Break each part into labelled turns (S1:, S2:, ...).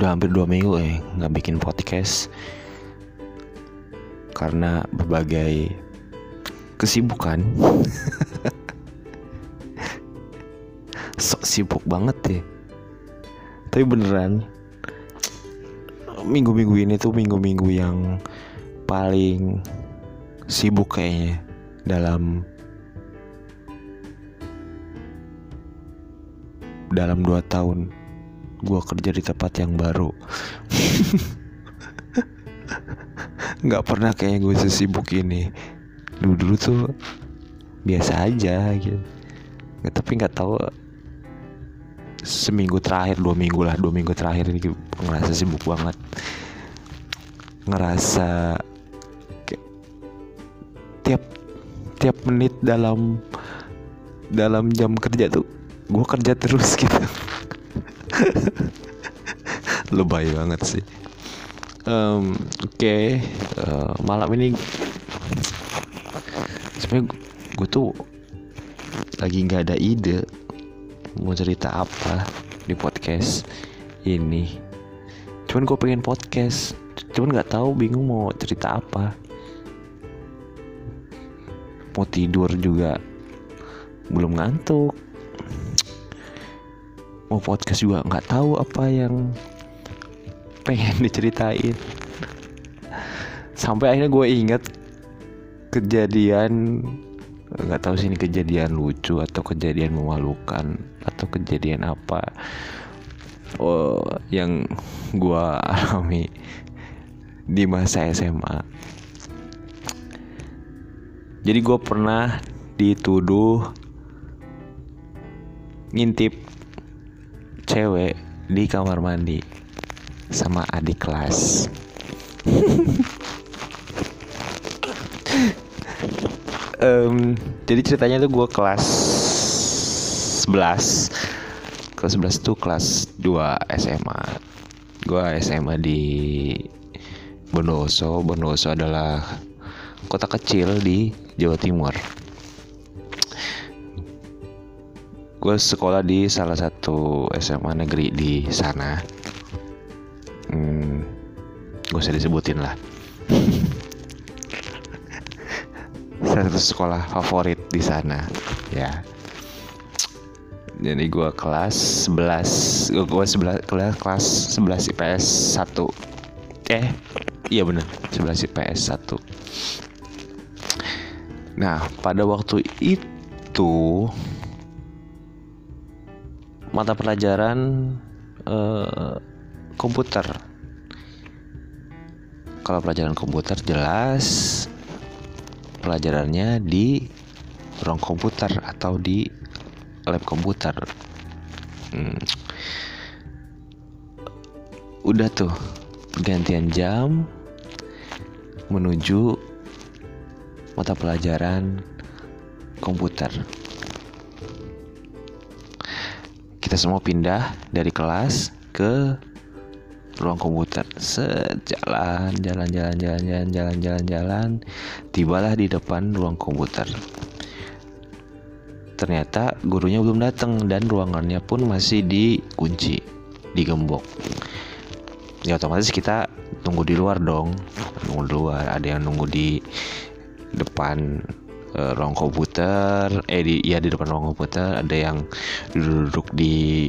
S1: udah hampir dua minggu ya nggak bikin podcast. Karena berbagai kesibukan. Sok sibuk banget ya. Tapi beneran minggu-minggu ini tuh minggu-minggu yang paling sibuk kayaknya dalam dalam dua tahun gue kerja di tempat yang baru. Nggak pernah kayaknya gue sesibuk ini. Dulu dulu tuh biasa aja gitu. Nggak tapi nggak tahu seminggu terakhir dua minggu lah dua minggu terakhir ini ngerasa sibuk banget. Ngerasa kayak tiap tiap menit dalam dalam jam kerja tuh gue kerja terus gitu lebay banget sih. Um, oke okay. uh, malam ini sebenarnya gue tuh lagi nggak ada ide mau cerita apa di podcast ini. Cuman gue pengen podcast cuman nggak tahu bingung mau cerita apa. Mau tidur juga belum ngantuk mau podcast juga nggak tahu apa yang pengen diceritain. Sampai akhirnya gue ingat kejadian nggak tahu sih ini kejadian lucu atau kejadian memalukan atau kejadian apa oh yang gue alami di masa SMA jadi gue pernah dituduh ngintip cewek di kamar mandi sama adik kelas. um, jadi ceritanya tuh gue kelas 11 kelas 11 tuh kelas 2 SMA gue SMA di Bondowoso. Bondowoso adalah kota kecil di Jawa Timur gue sekolah di salah satu SMA negeri di sana. Hmm, gue usah disebutin lah. Salah satu sekolah favorit di sana ya. Jadi gue kelas 11 gue gue sebelas kelas kelas 11 IPS 1 eh iya bener 11 IPS 1 nah pada waktu itu mata pelajaran uh, komputer. Kalau pelajaran komputer jelas pelajarannya di ruang komputer atau di lab komputer. Hmm. Udah tuh gantian jam menuju mata pelajaran komputer. Kita semua pindah dari kelas ke ruang komputer. Sejalan jalan jalan jalan jalan jalan jalan jalan. Tibalah di depan ruang komputer. Ternyata gurunya belum datang dan ruangannya pun masih dikunci digembok. Ya otomatis kita tunggu di luar dong. Tunggu di luar. Ada yang nunggu di depan uh, ruang komputer. Eh di ya di depan ruang komputer. Ada yang duduk di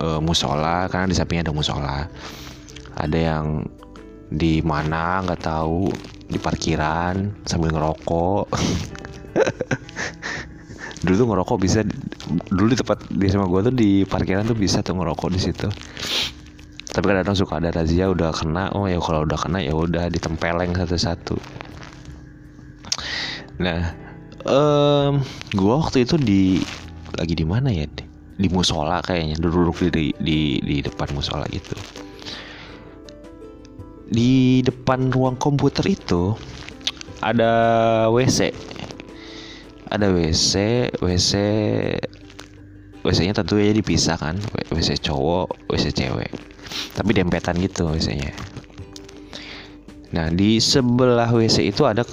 S1: uh, musola. Karena di sampingnya ada musola. Ada yang di mana nggak tahu. Di parkiran sambil ngerokok. Dulu tuh ngerokok bisa. Dulu di tempat di sama gue tuh di parkiran tuh bisa tuh ngerokok di situ. Tapi kadang-kadang suka ada razia udah kena. Oh ya kalau udah kena ya udah ditempeleng satu-satu. Nah um, gue waktu itu di lagi di mana ya? Di musola kayaknya duduk di di di depan musola itu di depan ruang komputer itu ada WC ada WC WC WC-nya tentu ya dipisah kan? WC cowok WC cewek. Tapi dempetan gitu WC-nya nah di sebelah WC itu ada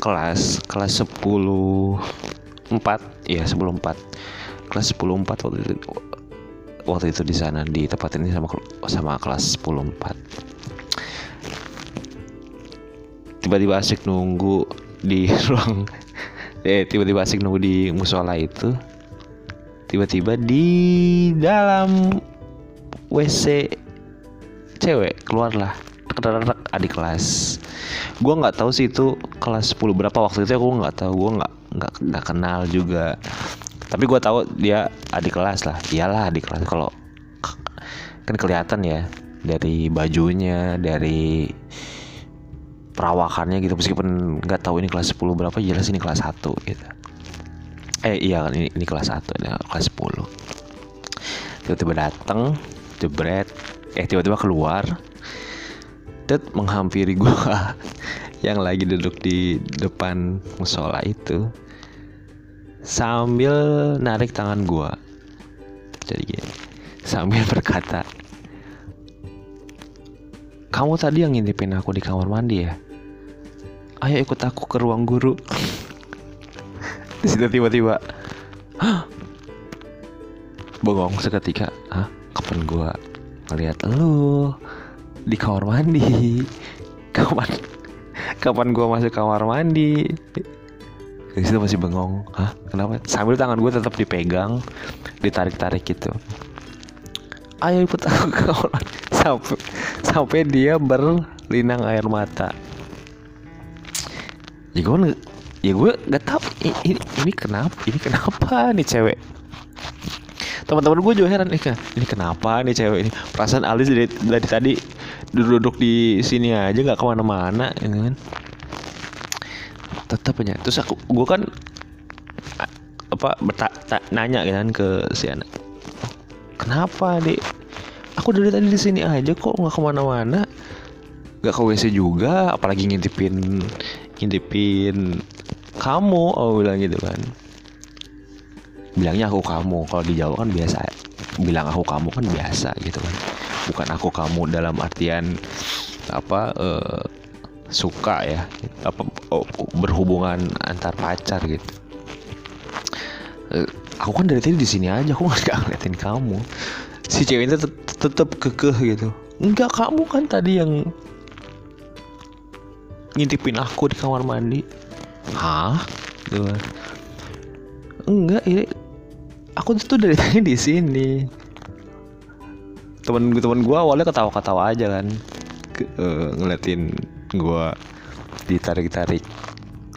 S1: kelas kelas 10 4 ya sebelum 4 kelas 10 4 waktu itu waktu itu di sana di tempat ini sama sama kelas 10 4 tiba-tiba asik nunggu di ruang eh tiba-tiba asik nunggu di musola itu. Tiba-tiba di dalam WC cewek keluarlah adik kelas gue nggak tahu sih itu kelas 10 berapa. Waktu itu aku nggak tahu gue nggak nggak nggak kenal juga. Tapi gue tahu dia adik kelas lah. Iyalah adik kelas. Kalau kan kelihatan ya dari bajunya dari perawakannya gitu. Meskipun nggak tahu ini kelas 10 berapa jelas ini kelas 1 gitu. Eh iya kan ini, ini kelas 1 ya, kelas 10 tiba-tiba datang jebret. Eh tiba-tiba keluar Menghampiri gua yang lagi duduk di depan musola itu sambil narik tangan gua. Jadi gini sambil berkata kamu tadi yang ngintipin aku di kamar mandi ya? Ayo ikut aku ke ruang guru. Di situ tiba-tiba bengong seketika ah kapan gua ngeliat lu di kamar mandi. Kapan kapan gue masuk kamar mandi? Di situ masih bengong. Hah? Kenapa? Sambil tangan gue tetap dipegang ditarik tarik gitu. Ayo ikut aku ke kamar mandi. Sampai sampai dia berlinang air mata. Ya gue ya gue gak tau ini, ini kenapa ini kenapa nih cewek? Teman-teman gue juga heran nih ini kenapa nih cewek ini? Perasaan Alis dari, dari tadi duduk-duduk di sini aja nggak ke mana-mana gitu kan. Tetap aja. Terus aku gue kan apa berta, nanya kan ke si anak kenapa dek aku dari tadi di sini aja kok nggak ke mana-mana. Nggak ke WC juga apalagi ngintipin ngintipin kamu oh bilang gitu kan. Bilangnya aku kamu kalau di Jawa kan biasa. Bilang aku kamu kan biasa gitu kan bukan aku kamu dalam artian apa uh, suka ya apa oh, berhubungan antar pacar gitu. Uh, aku kan dari tadi di sini aja aku nggak ngeliatin kamu. Si cewek itu tetap kekeh gitu. Enggak kamu kan tadi yang ngintipin aku di kamar mandi. Hah? Enggak ini aku tuh dari tadi di sini temen temen gue awalnya ketawa-ketawa aja kan. Ke, uh, ngeliatin gue ditarik-tarik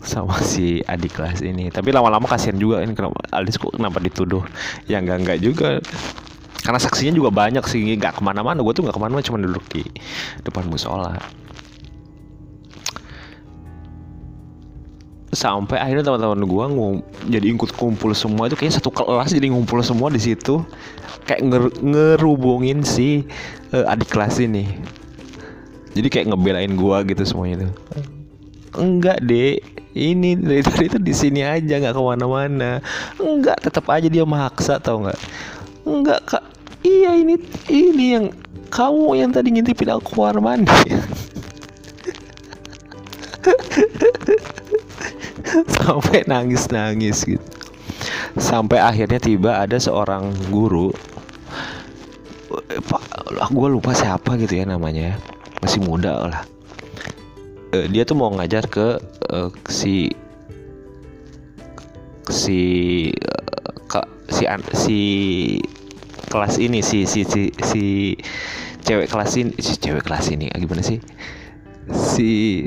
S1: sama si adik kelas ini. Tapi lama-lama kasihan juga ini kenapa Aldis kok kenapa dituduh? Ya enggak enggak juga. Karena saksinya juga banyak sih nggak ke mana-mana. Gue tuh nggak ke mana-mana cuma duduk di depan musola sampai akhirnya teman-teman gue jadi ikut kumpul semua itu kayaknya satu kelas jadi ngumpul semua di situ. Kayak nger ngerubungin si uh, adik kelas ini. Jadi kayak ngebelain gue gitu semuanya itu enggak deh ini dari tadi itu di sini aja nggak ke mana-mana. Enggak tetap aja dia maksa tau nggak? Enggak kak. Iya ini ini yang kamu yang tadi ngintipin aku keluar mandi sampai nangis-nangis gitu. Sampai akhirnya tiba ada seorang guru. Pak gue lupa siapa gitu ya namanya. Masih muda lah. Uh, dia tuh mau ngajar ke uh, si si ke, si si kelas ini si si si si cewek kelas ini si cewek kelas ini gimana sih? Si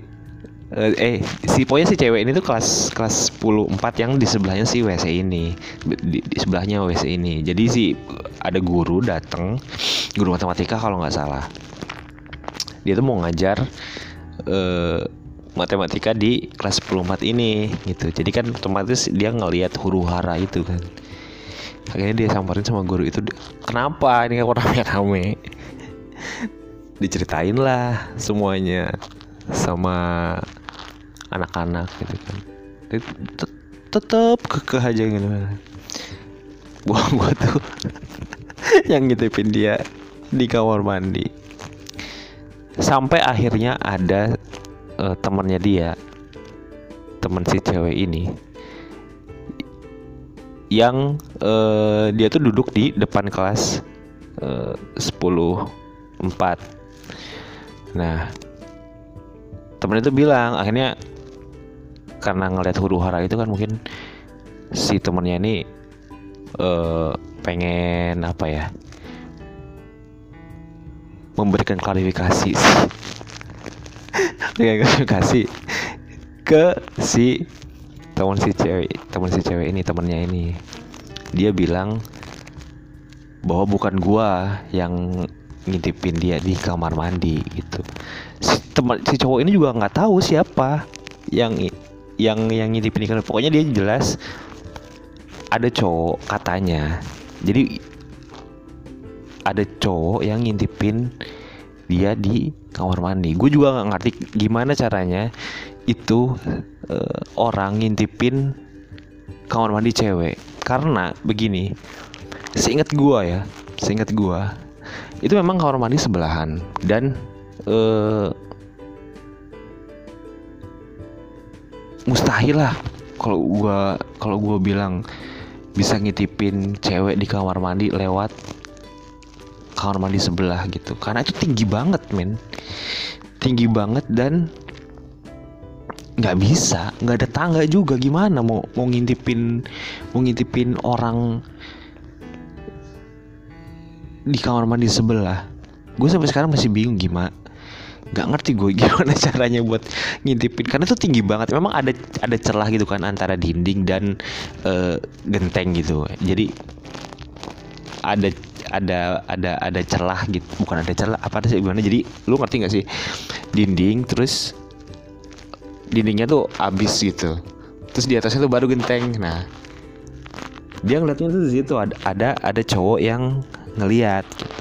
S1: eh si pokoknya si cewek ini tuh kelas kelas 10 4 yang di sebelahnya si WC ini. Di, di sebelahnya WC ini. Jadi si ada guru datang guru matematika kalau nggak salah. Dia tuh mau ngajar uh, matematika di kelas 10 4 ini gitu. Jadi kan otomatis dia ngelihat huru hara itu kan. Akhirnya dia samperin sama guru itu kenapa? Ini kok rame-rame diceritain lah semuanya sama anak-anak gitu kan. Tetep kekeh aja gitu. Gua gua tuh. Yang ngitipin dia di kamar mandi. Sampai akhirnya ada uh, temannya dia teman si cewek ini yang uh, dia tuh duduk di depan kelas uh, sepuluh empat. Nah temen itu bilang akhirnya karena ngeliat huru hara itu kan mungkin si temennya ini uh, pengen apa ya memberikan klarifikasi dengan klarifikasi ke si teman si cewek teman si cewek ini temennya ini. Dia bilang bahwa bukan gua yang ngintipin dia di kamar mandi gitu teman si cowok ini juga nggak tahu siapa yang yang yang ngintipin kamar pokoknya dia jelas ada cowok katanya. Jadi ada cowok yang ngintipin dia di kamar mandi. Gue juga nggak ngerti gimana caranya itu uh, orang ngintipin kamar mandi cewek. Karena begini seingat gue ya seingat gue itu memang kamar mandi sebelahan. Dan uh, mustahil lah. Kalau gue kalau gue bilang bisa ngitipin cewek di kamar mandi lewat kamar mandi sebelah gitu. Karena itu tinggi banget men. Tinggi banget dan nggak bisa nggak ada tangga juga. Gimana mau mau ngintipin mau ngintipin orang di kamar mandi sebelah? Gue sampai sekarang masih bingung gimana nggak ngerti gue gimana caranya buat ngintipin. Karena itu tinggi banget. Memang ada ada celah gitu kan antara dinding dan uh, genteng gitu. Jadi ada ada ada ada celah gitu. Bukan ada celah apa sih gimana? Jadi lu ngerti nggak sih? Dinding terus dindingnya tuh abis gitu. Terus di atasnya tuh baru genteng. Nah dia ngeliatnya tuh di situ. Ada ada ada cowok yang ngeliat gitu.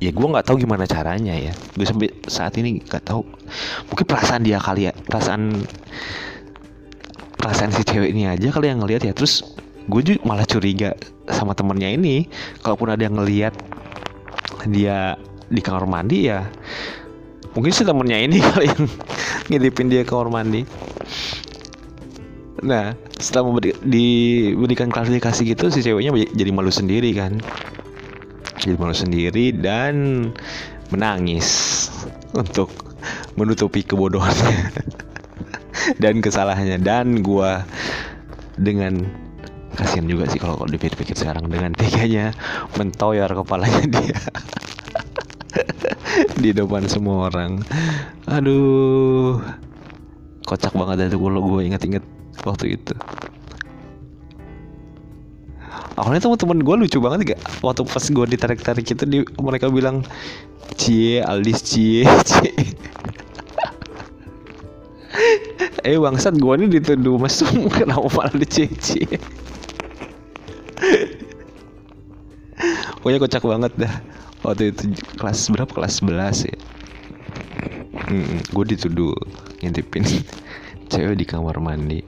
S1: Ya gue nggak tahu gimana caranya ya. Gue sampai saat ini nggak tahu. Mungkin perasaan dia kali ya perasaan perasaan si cewek ini aja kali yang ngeliat ya. Terus gue juga malah curiga sama temennya ini. Kalaupun ada yang ngeliat dia di kamar mandi ya mungkin sih temennya ini kali yang ngintipin dia ke kamar mandi. Nah setelah diberikan klarifikasi gitu si ceweknya jadi malu sendiri kan jadi malu sendiri dan menangis untuk menutupi kebodohannya dan kesalahannya. Dan gua dengan kasihan juga sih kalau dipikir-pikir sekarang dengan teganya mentoyor kepalanya dia di depan semua orang. Aduh kocak banget itu kalau gue inget-inget waktu itu awalnya teman-teman gue lucu banget gak? Waktu pas gue ditarik-tarik itu di, mereka bilang cie Aldis cie cie. Eh bangsat gue ini dituduh mesum. Kenapa malah dicie pokoknya kocak banget dah. Waktu itu kelas berapa? Kelas 11 ya. Hmm, gue dituduh ngintipin cewek di kamar mandi.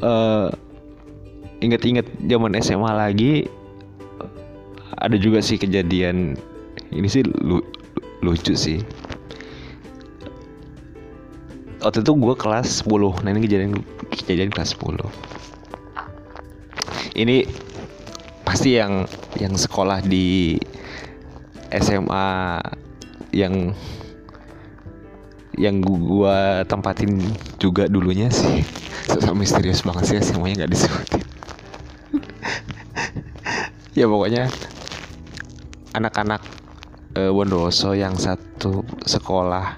S1: Uh, inget-inget zaman SMA lagi ada juga sih kejadian ini sih lu, lucu sih. Waktu itu gue kelas 10 nah ini kejadian kejadian kelas 10 ini pasti yang yang sekolah di SMA yang yang gua tempatin juga dulunya sih. Susah misterius banget sih semuanya nggak disebutin ya pokoknya anak-anak uh, Bondowoso yang satu sekolah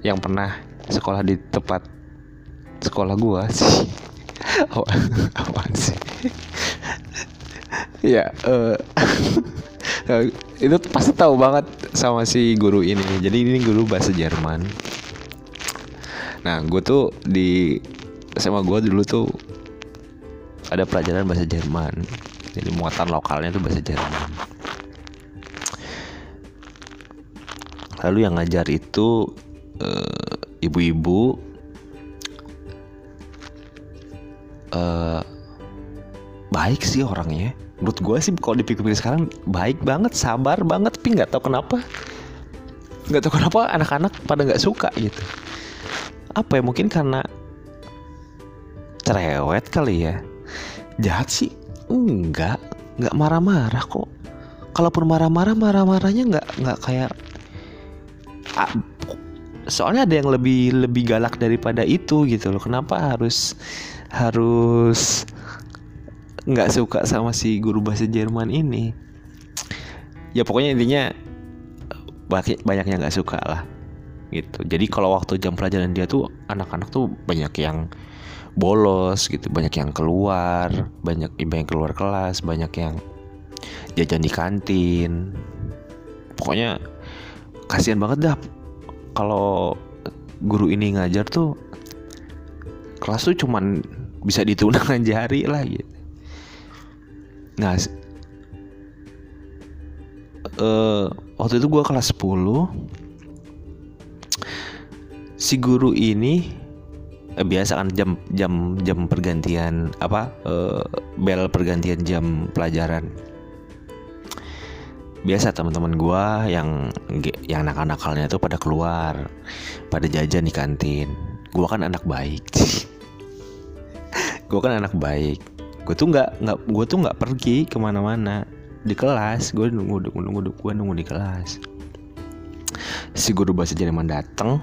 S1: yang pernah sekolah di tempat sekolah gua sih. Apaan sih? Ya uh, itu pasti tahu banget sama si guru ini. Jadi ini guru bahasa Jerman. Nah gue tuh di SMA gue dulu tuh ada pelajaran bahasa Jerman jadi muatan lokalnya tuh bahasa Jerman. Lalu yang ngajar itu uh, ibu-ibu uh, baik sih orangnya. Menurut gue sih kalau dipikir-pikir sekarang baik banget sabar banget tapi nggak tahu kenapa. Nggak tahu kenapa anak-anak pada nggak suka gitu. Apa ya mungkin karena cerewet kali ya. Jahat sih enggak nggak marah-marah kok. Kalaupun marah-marah marah-marahnya nggak nggak kayak soalnya ada yang lebih lebih galak daripada itu gitu loh. Kenapa harus harus nggak suka sama si guru bahasa Jerman ini? Ya pokoknya intinya banyak banyak yang nggak suka lah gitu. Jadi kalau waktu jam pelajaran dia tuh anak-anak tuh banyak yang bolos gitu banyak yang keluar banyak banyak yang keluar kelas banyak yang jajan di kantin. Pokoknya kasihan banget dah kalau guru ini ngajar tuh kelas tuh cuman bisa dihitung dengan jari lah gitu. Nah uh, waktu itu gue kelas 10 si guru ini biasa kan jam jam jam pergantian apa uh, bel pergantian jam pelajaran. Biasa teman-teman gue yang yang anak-anakalnya tuh pada keluar pada jajan di kantin. Gue kan anak baik. Gue kan anak baik. Gue tuh nggak nggak gue tuh nggak pergi ke mana-mana. Di kelas gue nunggu nunggu nunggu gue nunggu di kelas. Si guru bahasa Jerman datang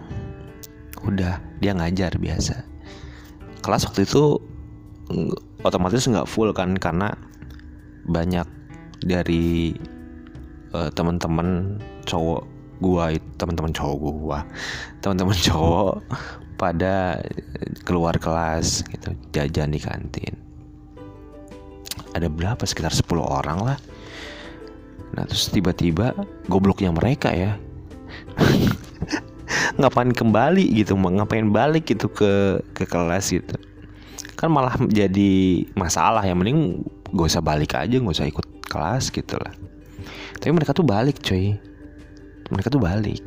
S1: udah dia ngajar biasa. Kelas waktu itu otomatis nggak full kan karena banyak dari uh, teman-teman cowok gua teman-teman cowok gua teman-teman cowok pada keluar kelas gitu jajan di kantin. Ada berapa? Sekitar 10 orang lah. Nah terus tiba-tiba gobloknya mereka ya ngapain kembali gitu ngapain balik gitu ke ke kelas gitu. Kan malah jadi masalah yang mending gak usah balik aja gak usah ikut kelas gitu lah. Tapi mereka tuh balik coy mereka tuh balik.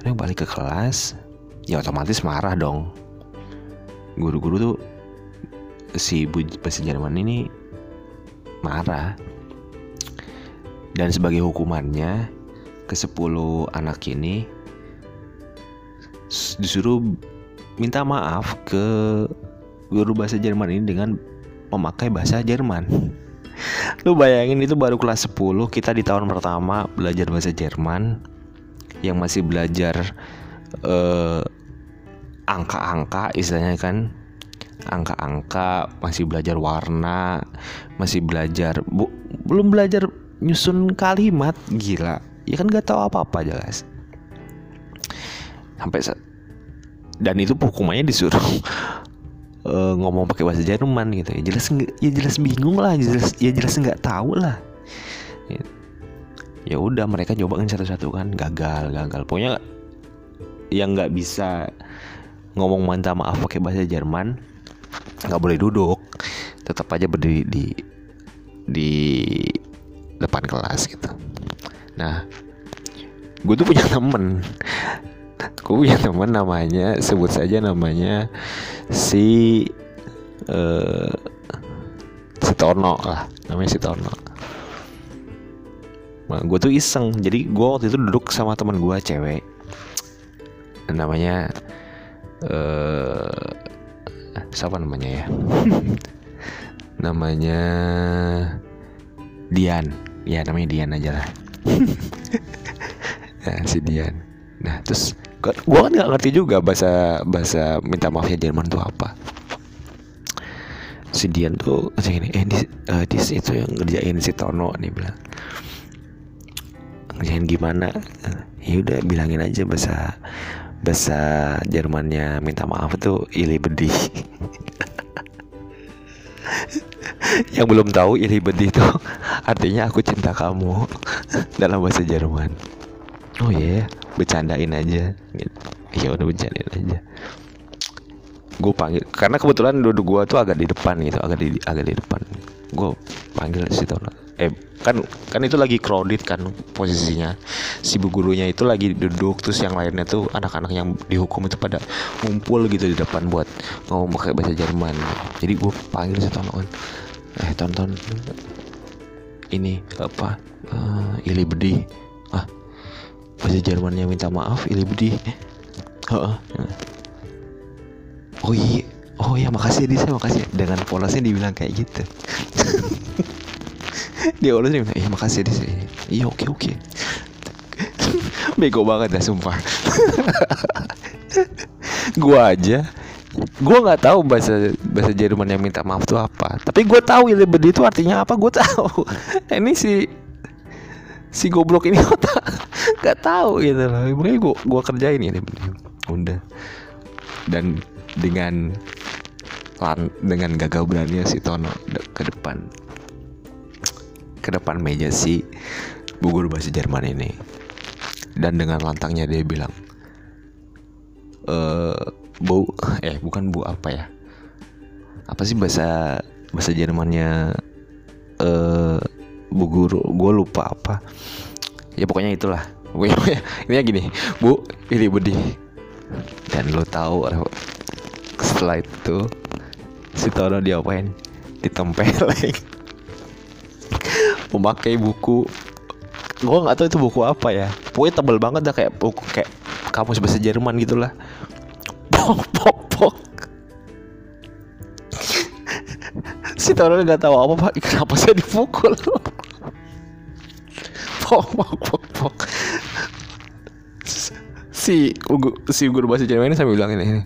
S1: Mereka balik ke kelas ya otomatis marah dong. Guru-guru tuh si bu bahasa Jerman ini marah. Dan sebagai hukumannya ke 10 anak ini disuruh minta maaf ke guru bahasa Jerman ini dengan memakai bahasa Jerman. Lu bayangin itu baru kelas 10 kita di tahun pertama belajar bahasa Jerman yang masih belajar uh, angka-angka istilahnya kan angka-angka, masih belajar warna, masih belajar bu, belum belajar nyusun kalimat gila. Ya kan gak tahu apa-apa jelas. Sampai dan itu hukumannya disuruh uh, ngomong pakai bahasa Jerman gitu. Ya jelas ya jelas bingung lah jelas ya jelas nggak tahu lah. Ya, ya udah mereka cobain satu-satu kan gagal gagal. Pokoknya yang nggak bisa ngomong minta maaf pakai bahasa Jerman nggak boleh duduk tetap aja berdiri di di depan kelas gitu. Nah gue tuh punya temen gue punya temen namanya sebut saja namanya si uh, si Tono lah. Namanya si Tono nah, gue tuh iseng. Jadi gue waktu itu duduk sama teman gue cewek. Namanya uh, siapa namanya ya? Namanya Dian. Ya namanya Dian aja lah. Nah, si Dian. Nah terus gue kan nggak ngerti juga bahasa bahasa minta maafnya Jerman tuh apa. Si Dian tuh kayak gini eh di, uh, di itu yang ngerjain si Tono nih bilang. Ngerjain gimana? Ya udah bilangin aja bahasa bahasa Jermannya minta maaf tuh ili bedih. Yang belum tahu ili bedih itu artinya aku cinta kamu dalam bahasa Jerman. Oh iya. yeah. Bercandain aja. Gitu. ya udah bercandain aja. Gue panggil karena kebetulan duduk gue tuh agak di depan gitu agak di agak di depan. Gue panggil si Tono eh kan kan itu lagi crowded kan posisinya. Si bu gurunya itu lagi duduk terus yang lainnya tuh anak-anak yang dihukum itu pada ngumpul gitu di depan buat ngomong pakai bahasa Jerman. Jadi gue panggil si Tono eh tonton ini apa uh, Ili Bedi. ah bahasa Jermannya minta maaf Ili Budi. Oh, oh iya. Oh ya makasih Disa makasih. Dengan polosnya dibilang kayak gitu. Dia urusin iya makasih deh iya oke oke. Bego banget dah sumpah. Gua aja gua nggak tahu bahasa bahasa Jerman yang minta maaf tuh apa. Tapi gua tahu ya itu artinya apa gua tahu. Ini si si goblok ini nggak tahu gitu loh. Makanya gua gua kerjain ini udah. Dan dengan dengan gagah berani si Tono ke depan. Ke depan meja si bu guru bahasa Jerman ini. Dan dengan lantangnya dia bilang e, bu eh bukan bu apa ya? Apa sih bahasa bahasa Jermannya eh bu guru gue lupa apa. Ya pokoknya itulah. Ini gini bu ini budi. Dan lo tahu setelah itu si Tono diapain? Ditempelin. Memakai buku. Gue nggak tahu itu buku apa ya. Pokoknya tebel banget dah kayak buku kayak kamus bahasa Jerman gitulah. Pok pok pok. Si Tono nggak tahu apa pak. Kenapa saya dipukul pok pok pok pok. Si si guru bahasa Jerman ini sambil bilang ini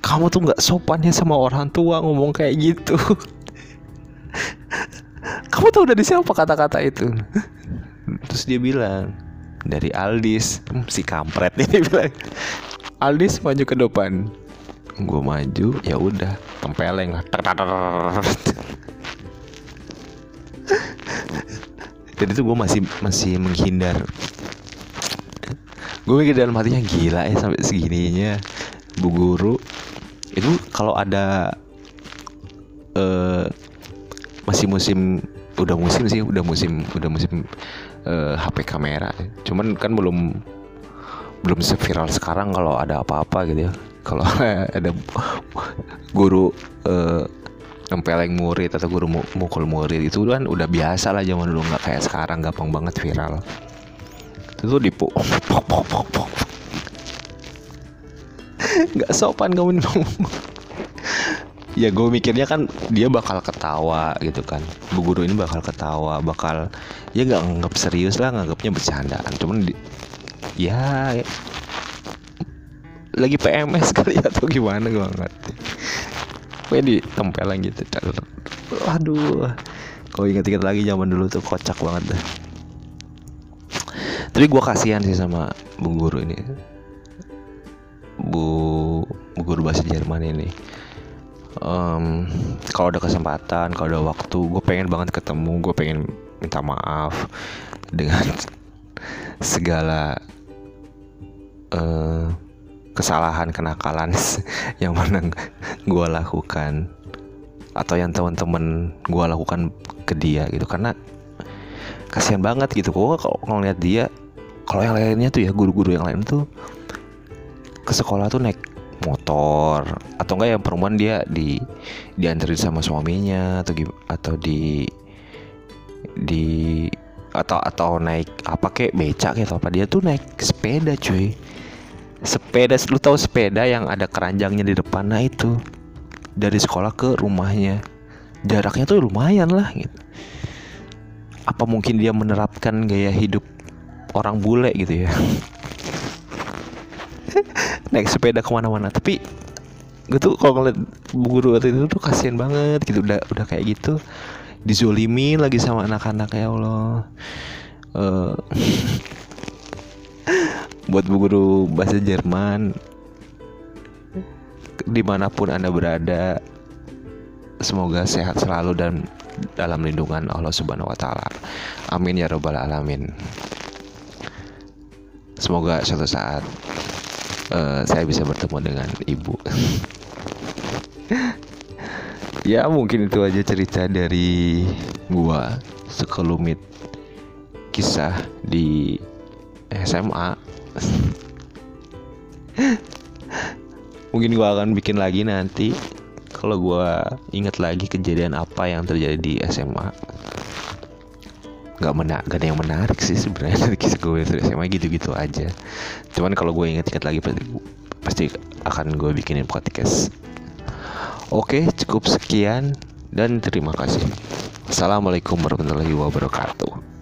S1: kamu tuh nggak sopan ya sama orang tua ngomong kayak gitu. Kamu tahu dari siapa kata-kata itu? Terus dia bilang dari Aldis. Si kampret ini bilang. Aldis maju ke depan. Gue maju ya udah tempeleng jadi itu gue masih masih menghindar. Gue mikir dalam hatinya gila ya sampai segininya bu guru. Itu kalau ada uh, masih musim udah musim sih udah musim udah musim uh, eh, HP kamera. Cuman kan belum belum seviral sekarang kalau ada apa-apa gitu ya. Kalau ada guru uh, nempeleng murid atau guru mukul murid. Itu kan udah biasa lah zaman dulu nggak kayak sekarang gampang banget viral. Itu tuh dipu nggak sopan kamu ya gue mikirnya kan dia bakal ketawa gitu kan. Bu guru ini bakal ketawa bakal ya nggak nganggap serius lah nganggapnya bercandaan. Cuman di, ya, ya. Lagi PMS kali atau gimana gue ngerti gue tempelan gitu aduh. Kalau inget-inget lagi zaman dulu tuh kocak banget dah tapi gue kasihan sih sama bu guru ini. Bu, bu guru bahasa Jerman ini. Um, kalau ada kesempatan kalau ada waktu gue pengen banget ketemu gue pengen minta maaf dengan segala uh, kesalahan kenakalan yang mana gue lakukan atau yang teman-teman gue lakukan ke dia gitu. Karena kasihan banget gitu. Gue kalau ngeliat dia kalau yang lainnya tuh ya guru-guru yang lain tuh ke sekolah tuh naik motor atau enggak yang perempuan dia di diantarin sama suaminya atau atau di di atau atau naik apa kayak becak atau apa dia tuh naik sepeda cuy sepeda lu tahu sepeda yang ada keranjangnya di depan? Nah itu. Dari sekolah ke rumahnya. Jaraknya tuh lumayan lah gitu. Apa mungkin dia menerapkan gaya hidup orang bule gitu ya? Naik sepeda ke mana-mana. Tapi gue tuh kalau ngeliat guru waktu itu tuh kasihan banget gitu. Udah udah kayak gitu dizolimi lagi sama anak-anak ya Allah. Uh, buat bu guru bahasa Jerman di mana pun anda berada semoga sehat selalu dan dalam lindungan Allah Subhanahu Wa Taala amin ya robbal alamin semoga suatu saat uh, saya bisa bertemu dengan ibu. ya mungkin itu aja cerita dari gua sekelumit kisah di SMA. Mungkin gua akan bikin lagi nanti kalau gua ingat lagi kejadian apa yang terjadi di SMA nggak menak gak ada yang menarik sih sebenarnya dari kisah gue dari SMA gitu-gitu aja. Cuman kalau gue inget-inget lagi pasti pasti akan gue bikinin podcast. Oke cukup sekian dan terima kasih. Assalamualaikum warahmatullahi wabarakatuh.